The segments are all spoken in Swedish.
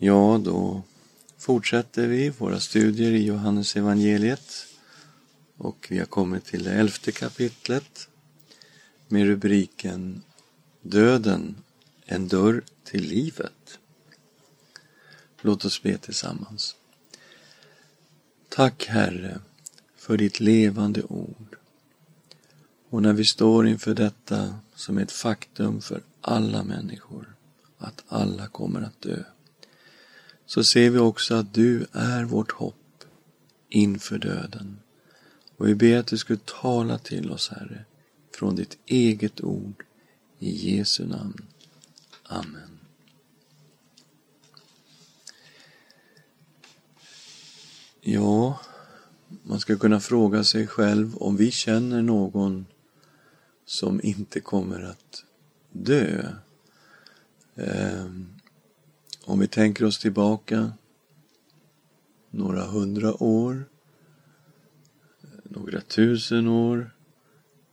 Ja, då fortsätter vi våra studier i Johannes evangeliet och vi har kommit till det elfte kapitlet med rubriken Döden, en dörr till livet. Låt oss be tillsammans. Tack Herre för ditt levande ord. Och när vi står inför detta som ett faktum för alla människor, att alla kommer att dö, så ser vi också att du är vårt hopp inför döden. Och vi ber att du skulle tala till oss, Herre, från ditt eget ord, i Jesu namn. Amen. Ja, man ska kunna fråga sig själv om vi känner någon som inte kommer att dö. Um, om vi tänker oss tillbaka några hundra år, några tusen år,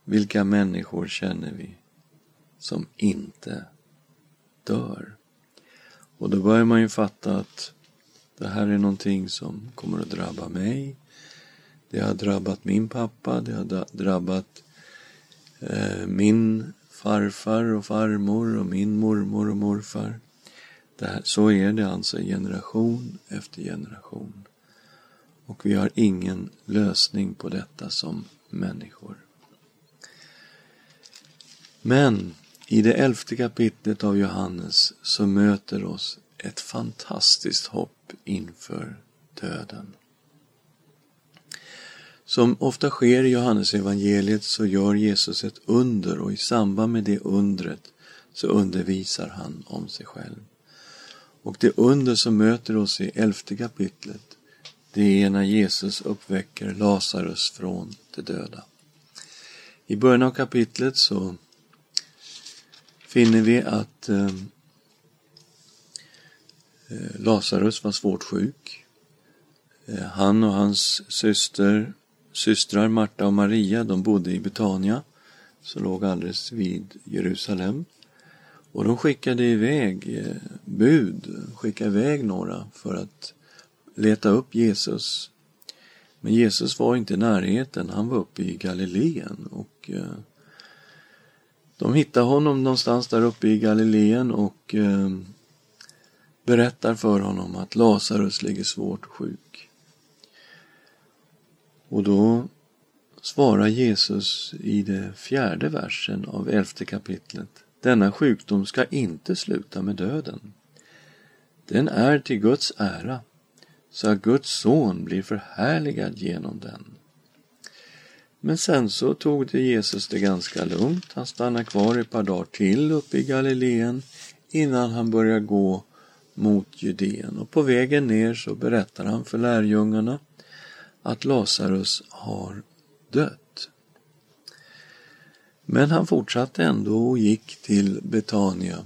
vilka människor känner vi som inte dör? Och då börjar man ju fatta att det här är någonting som kommer att drabba mig. Det har drabbat min pappa, det har drabbat eh, min farfar och farmor och min mormor och morfar. Här, så är det alltså generation efter generation. Och vi har ingen lösning på detta som människor. Men i det elfte kapitlet av Johannes så möter oss ett fantastiskt hopp inför döden. Som ofta sker i Johannes evangeliet så gör Jesus ett under och i samband med det undret så undervisar han om sig själv. Och det under som möter oss i elfte kapitlet, det är när Jesus uppväcker Lazarus från de döda. I början av kapitlet så finner vi att ehm, eh, Lazarus var svårt sjuk. Eh, han och hans syster, systrar Marta och Maria, de bodde i Betania, som låg alldeles vid Jerusalem. Och de skickade iväg eh, bud, skickade iväg några för att leta upp Jesus. Men Jesus var inte i närheten, han var uppe i Galileen och eh, de hittar honom någonstans där uppe i Galileen och eh, berättar för honom att Lazarus ligger svårt sjuk. Och då svarar Jesus i det fjärde versen av elfte kapitlet denna sjukdom ska inte sluta med döden. Den är till Guds ära, så att Guds son blir förhärligad genom den. Men sen så tog det Jesus det ganska lugnt. Han stannade kvar ett par dagar till uppe i Galileen innan han började gå mot Judeen. Och på vägen ner så berättar han för lärjungarna att Lazarus har dött. Men han fortsatte ändå och gick till Betania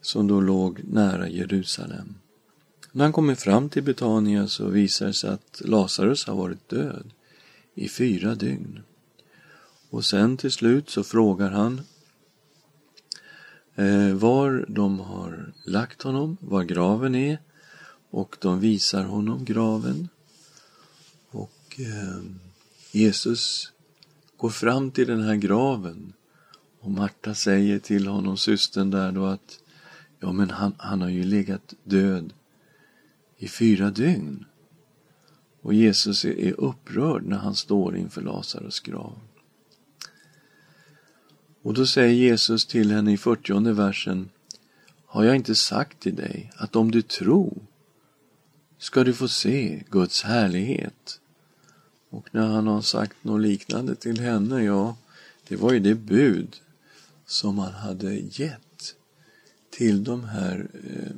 som då låg nära Jerusalem. När han kommer fram till Betania så visar det sig att Lazarus har varit död i fyra dygn. Och sen till slut så frågar han eh, var de har lagt honom, var graven är och de visar honom graven. Och eh, Jesus går fram till den här graven och Marta säger till honom, systern där då att ja men han, han har ju legat död i fyra dygn. Och Jesus är upprörd när han står inför Lazarus grav. Och då säger Jesus till henne i 40 versen Har jag inte sagt till dig att om du tror ska du få se Guds härlighet? Och när han har sagt något liknande till henne, ja, det var ju det bud som han hade gett till de här eh,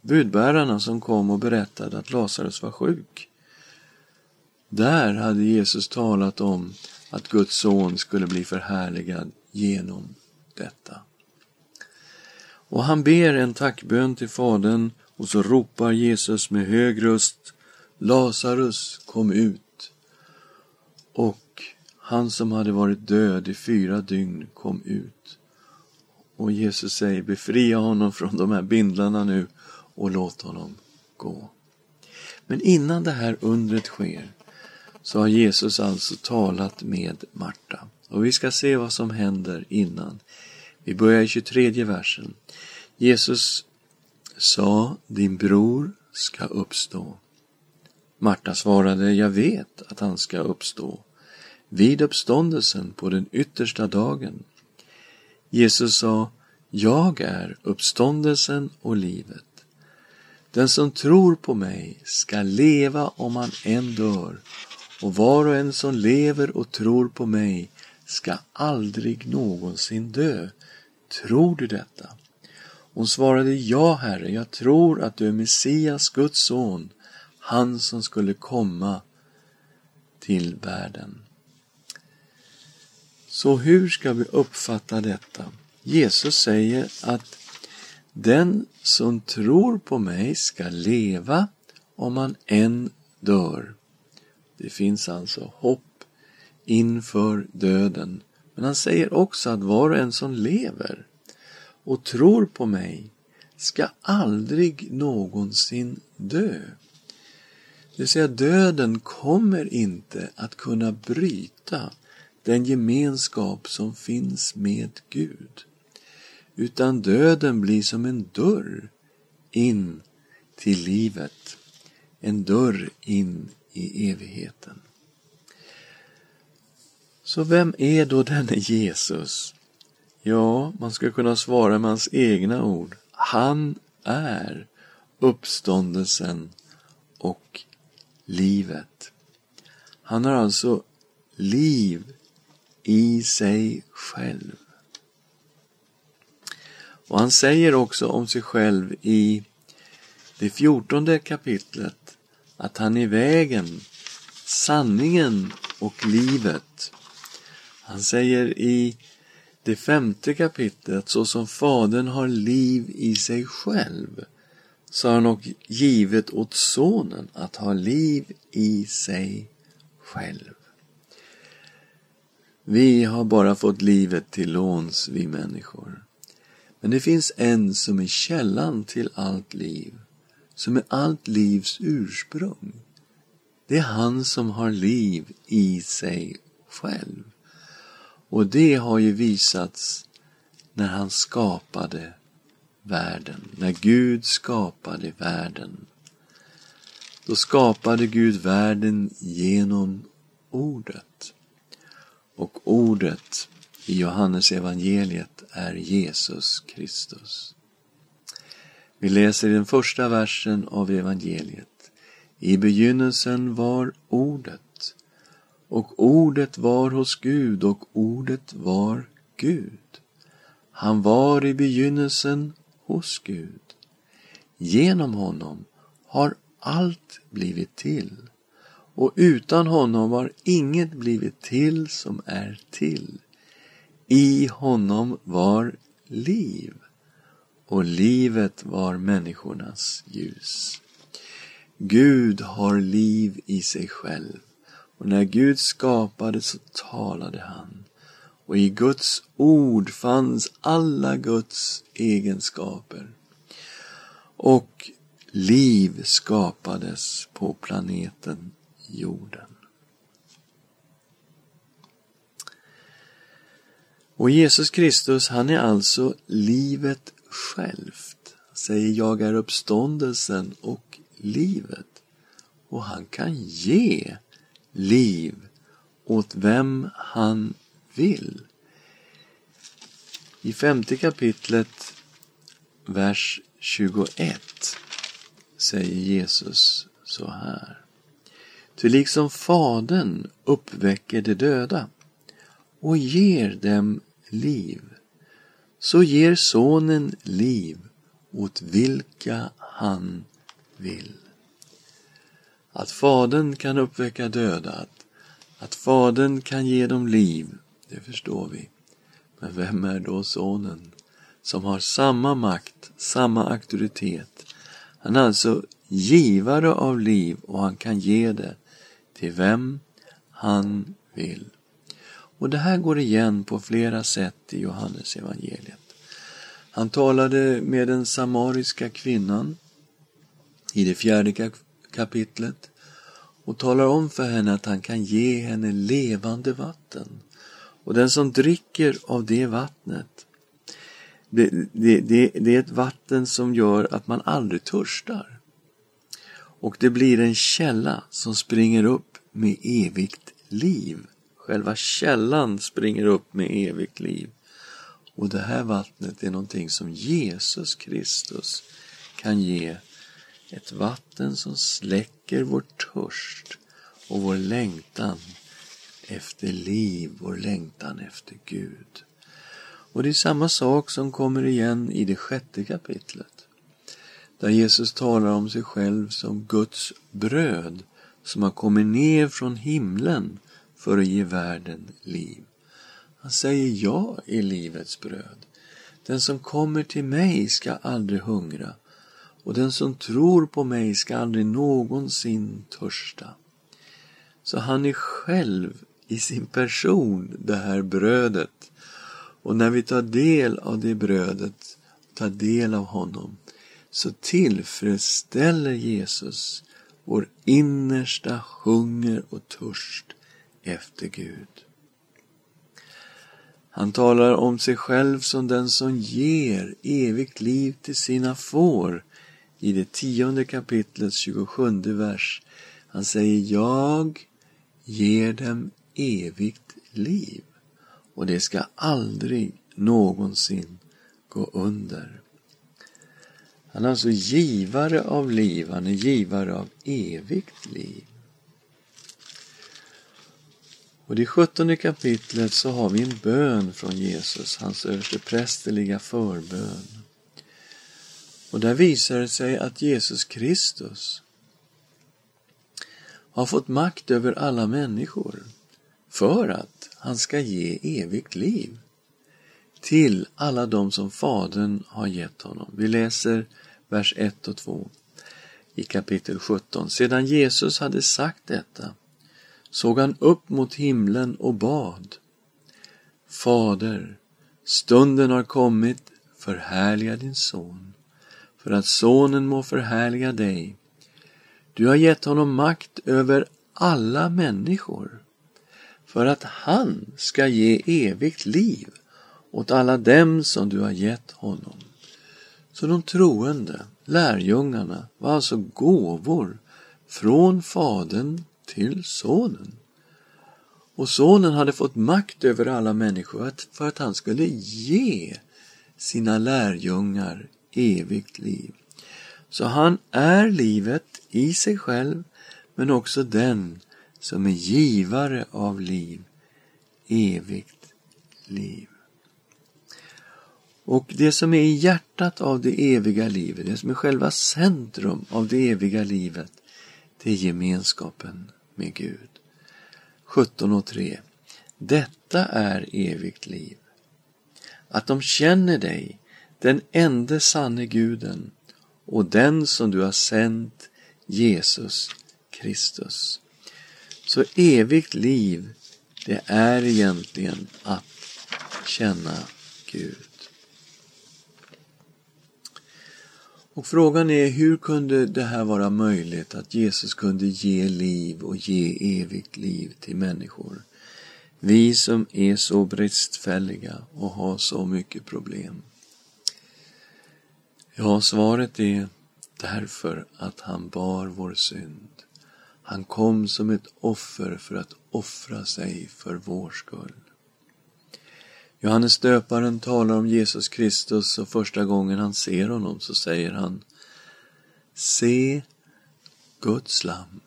budbärarna som kom och berättade att Lazarus var sjuk. Där hade Jesus talat om att Guds son skulle bli förhärligad genom detta. Och han ber en tackbön till Fadern och så ropar Jesus med hög röst Lazarus kom ut. Och han som hade varit död i fyra dygn kom ut. Och Jesus säger befria honom från de här bindlarna nu och låt honom gå. Men innan det här undret sker så har Jesus alltså talat med Marta. Och vi ska se vad som händer innan. Vi börjar i 23 versen. Jesus sa, din bror ska uppstå. Marta svarade, jag vet att han ska uppstå vid uppståndelsen på den yttersta dagen. Jesus sa, jag är uppståndelsen och livet. Den som tror på mig ska leva om han än dör och var och en som lever och tror på mig ska aldrig någonsin dö. Tror du detta? Hon svarade, ja, Herre, jag tror att du är Messias, Guds son, han som skulle komma till världen. Så hur ska vi uppfatta detta? Jesus säger att den som tror på mig ska leva om han än dör. Det finns alltså hopp inför döden. Men han säger också att var och en som lever och tror på mig ska aldrig någonsin dö. Det vill säga döden kommer inte att kunna bryta den gemenskap som finns med Gud. Utan döden blir som en dörr in till livet. En dörr in i evigheten. Så vem är då denne Jesus? Ja, man ska kunna svara med hans egna ord. Han är uppståndelsen och livet. Han har alltså liv i sig själv. Och han säger också om sig själv i det fjortonde kapitlet att han är vägen, sanningen och livet. Han säger i det femte kapitlet, så som Fadern har liv i sig själv, så har han och givet åt Sonen att ha liv i sig själv. Vi har bara fått livet till låns, vi människor. Men det finns en som är källan till allt liv, som är allt livs ursprung. Det är han som har liv i sig själv. Och det har ju visats när han skapade världen, när Gud skapade världen. Då skapade Gud världen genom ordet. Och ordet i Johannes evangeliet är Jesus Kristus. Vi läser i den första versen av evangeliet. I begynnelsen var ordet och ordet var hos Gud och ordet var Gud. Han var i begynnelsen hos Gud. Genom honom har allt blivit till och utan honom har inget blivit till som är till. I honom var liv och livet var människornas ljus. Gud har liv i sig själv och när Gud skapade så talade han och i Guds ord fanns alla Guds egenskaper. Och liv skapades på planeten jorden. Och Jesus Kristus, han är alltså livet självt. Han säger, jag är uppståndelsen och livet. Och han kan ge liv åt vem han vill. I femte kapitlet, vers 21, säger Jesus så här. Ty liksom Fadern uppväcker de döda och ger dem liv, så ger Sonen liv åt vilka han vill. Att Fadern kan uppväcka döda, att, att Fadern kan ge dem liv, det förstår vi. Men vem är då Sonen som har samma makt, samma auktoritet? Han är alltså givare av liv och han kan ge det till vem han vill. Och det här går igen på flera sätt i Johannes evangeliet. Han talade med den samariska kvinnan i det fjärde kapitlet och talar om för henne att han kan ge henne levande vatten. Och den som dricker av det vattnet, det, det, det, det är ett vatten som gör att man aldrig törstar. Och det blir en källa som springer upp med evigt liv. Själva källan springer upp med evigt liv. Och det här vattnet är någonting som Jesus Kristus kan ge. Ett vatten som släcker vår törst och vår längtan efter liv, vår längtan efter Gud. Och det är samma sak som kommer igen i det sjätte kapitlet. Där Jesus talar om sig själv som Guds bröd som har kommit ner från himlen för att ge världen liv. Han säger ja i livets bröd. Den som kommer till mig ska aldrig hungra och den som tror på mig ska aldrig någonsin törsta. Så han är själv i sin person det här brödet. Och när vi tar del av det brödet, tar del av honom, så tillfredsställer Jesus vår innersta hunger och törst efter Gud. Han talar om sig själv som den som ger evigt liv till sina får i det tionde kapitlets 27 vers. Han säger Jag ger dem evigt liv och det ska aldrig någonsin gå under. Han är alltså givare av liv, han är givare av evigt liv. Och i det sjuttonde kapitlet så har vi en bön från Jesus, hans översteprästerliga förbön. Och där visar det sig att Jesus Kristus har fått makt över alla människor för att han ska ge evigt liv till alla de som Fadern har gett honom. Vi läser vers 1 och 2 i kapitel 17. Sedan Jesus hade sagt detta såg han upp mot himlen och bad. Fader, stunden har kommit, förhärliga din son, för att sonen må förhärliga dig. Du har gett honom makt över alla människor, för att han ska ge evigt liv åt alla dem som du har gett honom. Så de troende, lärjungarna, var alltså gåvor från Fadern till Sonen. Och Sonen hade fått makt över alla människor för att han skulle ge sina lärjungar evigt liv. Så han är livet i sig själv, men också den som är givare av liv, evigt liv. Och det som är i hjärtat av det eviga livet, det som är själva centrum av det eviga livet, det är gemenskapen med Gud. 17.3. Detta är evigt liv. Att de känner dig, den enda sanne guden och den som du har sänt, Jesus Kristus. Så evigt liv, det är egentligen att känna Gud. Och frågan är hur kunde det här vara möjligt att Jesus kunde ge liv och ge evigt liv till människor? Vi som är så bristfälliga och har så mycket problem. Ja, svaret är därför att han bar vår synd. Han kom som ett offer för att offra sig för vår skull. Johannes döparen talar om Jesus Kristus och första gången han ser honom så säger han Se Guds lam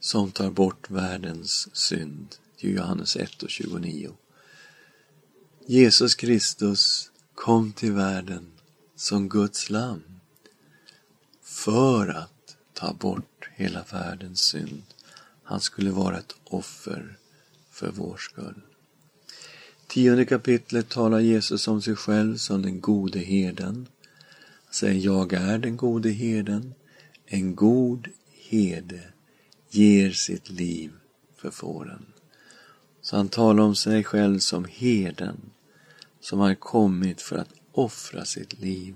som tar bort världens synd. Johannes 1 och 29. Jesus Kristus kom till världen som Guds lam för att ta bort hela världens synd. Han skulle vara ett offer för vår skull. Tionde kapitlet talar Jesus om sig själv som den gode herden. Han säger, jag är den gode herden. En god herde ger sitt liv för fåren. Så han talar om sig själv som herden som har kommit för att offra sitt liv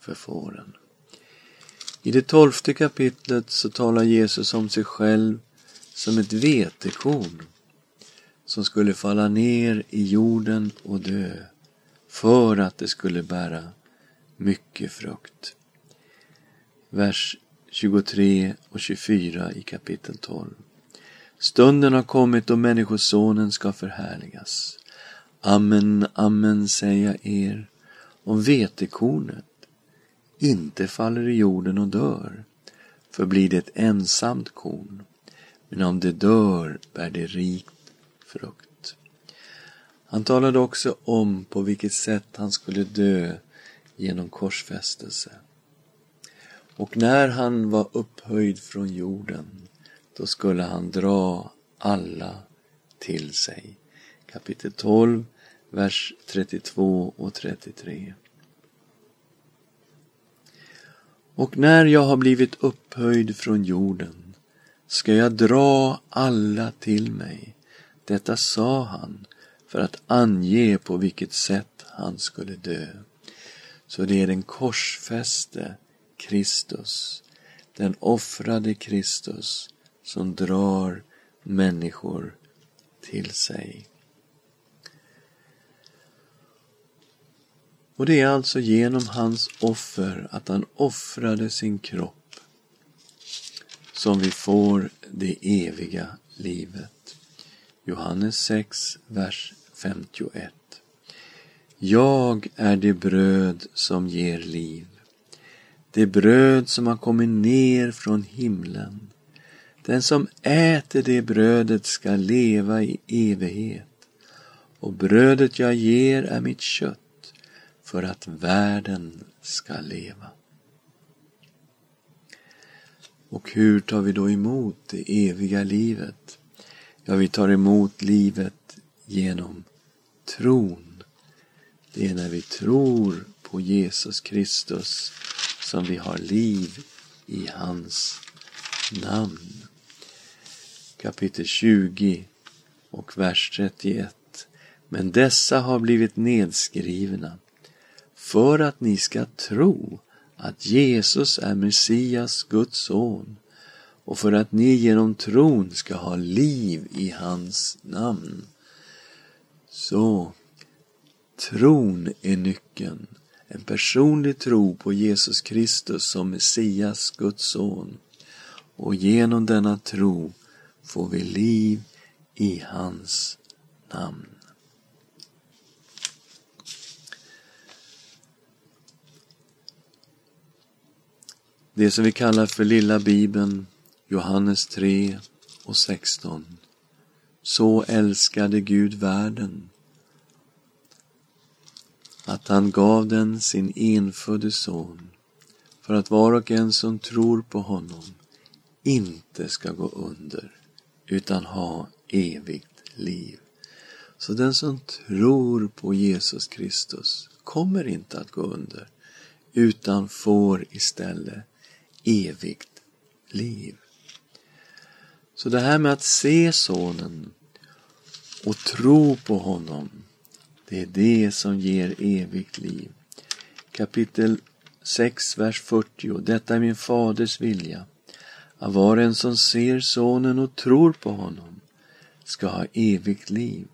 för fåren. I det tolfte kapitlet så talar Jesus om sig själv som ett vetekorn som skulle falla ner i jorden och dö för att det skulle bära mycket frukt. Vers 23 och 24 i kapitel 12. Stunden har kommit då Människosonen ska förhärligas. Amen, amen säger jag er, om vetekornet inte faller i jorden och dör, förblir det ett ensamt korn, men om det dör bär det rikt frukt. Han talade också om på vilket sätt han skulle dö genom korsfästelse. Och när han var upphöjd från jorden, då skulle han dra alla till sig. Kapitel 12, vers 32 och 33. Och när jag har blivit upphöjd från jorden ska jag dra alla till mig. Detta sa han för att ange på vilket sätt han skulle dö. Så det är den korsfäste Kristus, den offrade Kristus, som drar människor till sig. Och det är alltså genom hans offer, att han offrade sin kropp, som vi får det eviga livet. Johannes 6, vers 51. Jag är det bröd som ger liv. Det bröd som har kommit ner från himlen. Den som äter det brödet ska leva i evighet. Och brödet jag ger är mitt kött för att världen ska leva. Och hur tar vi då emot det eviga livet? Ja, vi tar emot livet genom tron. Det är när vi tror på Jesus Kristus som vi har liv i hans namn. Kapitel 20 och vers 31. Men dessa har blivit nedskrivna för att ni ska tro att Jesus är Messias, Guds son och för att ni genom tron ska ha liv i hans namn. Så, tron är nyckeln. En personlig tro på Jesus Kristus som Messias, Guds son. Och genom denna tro får vi liv i hans namn. Det som vi kallar för lilla bibeln, Johannes 3 och 16. Så älskade Gud världen att han gav den sin enfödde son för att var och en som tror på honom inte ska gå under utan ha evigt liv. Så den som tror på Jesus Kristus kommer inte att gå under utan får istället evigt liv. Så det här med att se Sonen och tro på honom, det är det som ger evigt liv. Kapitel 6, vers 40. Detta är min faders vilja, att var en som ser Sonen och tror på honom ska ha evigt liv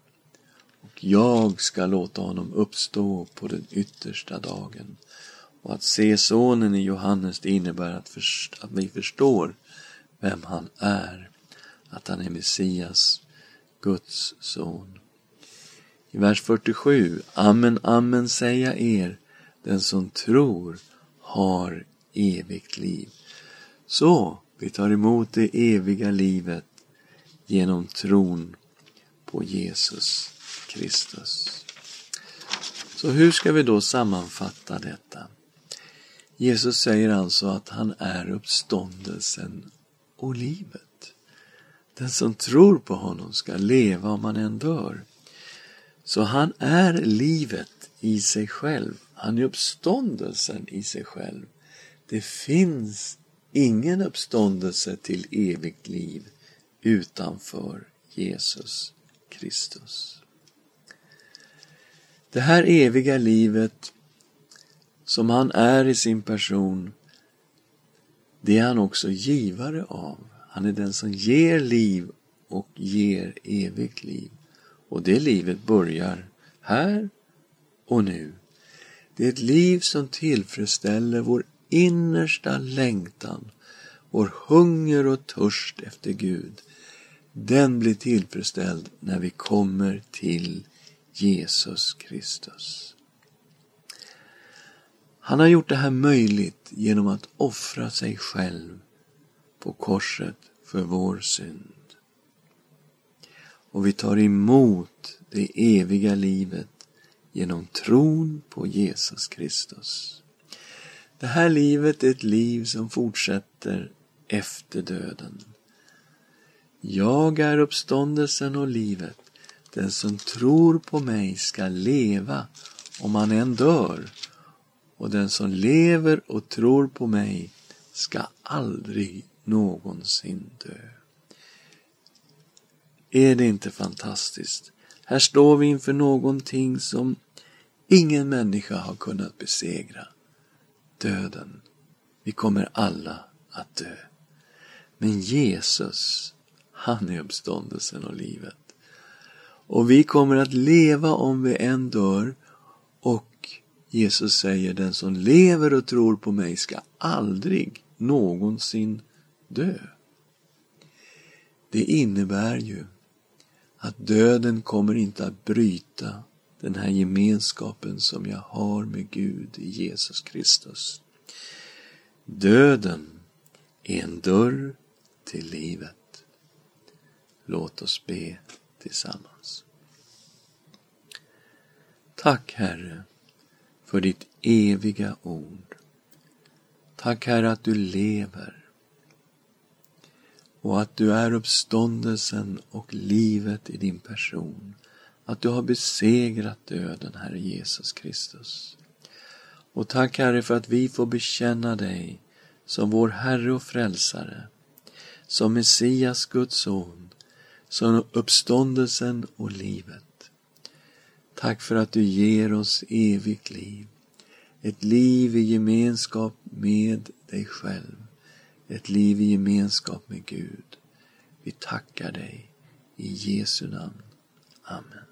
och jag ska låta honom uppstå på den yttersta dagen. Och att se sonen i Johannes, det innebär att, först, att vi förstår vem han är. Att han är Messias, Guds son. I vers 47, Amen, amen säga er, den som tror har evigt liv. Så, vi tar emot det eviga livet genom tron på Jesus Kristus. Så hur ska vi då sammanfatta detta? Jesus säger alltså att han är uppståndelsen och livet. Den som tror på honom ska leva om han än dör. Så han är livet i sig själv. Han är uppståndelsen i sig själv. Det finns ingen uppståndelse till evigt liv utanför Jesus Kristus. Det här eviga livet som han är i sin person, det är han också givare av. Han är den som ger liv och ger evigt liv. Och det livet börjar här och nu. Det är ett liv som tillfredsställer vår innersta längtan, vår hunger och törst efter Gud. Den blir tillfredsställd när vi kommer till Jesus Kristus. Han har gjort det här möjligt genom att offra sig själv på korset för vår synd. Och vi tar emot det eviga livet genom tron på Jesus Kristus. Det här livet är ett liv som fortsätter efter döden. Jag är uppståndelsen och livet. Den som tror på mig ska leva om han än dör. Och den som lever och tror på mig ska aldrig någonsin dö. Är det inte fantastiskt? Här står vi inför någonting som ingen människa har kunnat besegra. Döden. Vi kommer alla att dö. Men Jesus, han är uppståndelsen och livet. Och vi kommer att leva om vi än dör och Jesus säger den som lever och tror på mig ska aldrig någonsin dö. Det innebär ju att döden kommer inte att bryta den här gemenskapen som jag har med Gud i Jesus Kristus. Döden är en dörr till livet. Låt oss be tillsammans. Tack Herre för ditt eviga ord. Tack Herre att du lever och att du är uppståndelsen och livet i din person. Att du har besegrat döden, Herre Jesus Kristus. Och tack Herre för att vi får bekänna dig som vår Herre och Frälsare, som Messias, Guds son, som uppståndelsen och livet. Tack för att du ger oss evigt liv, ett liv i gemenskap med dig själv ett liv i gemenskap med Gud. Vi tackar dig i Jesu namn. Amen.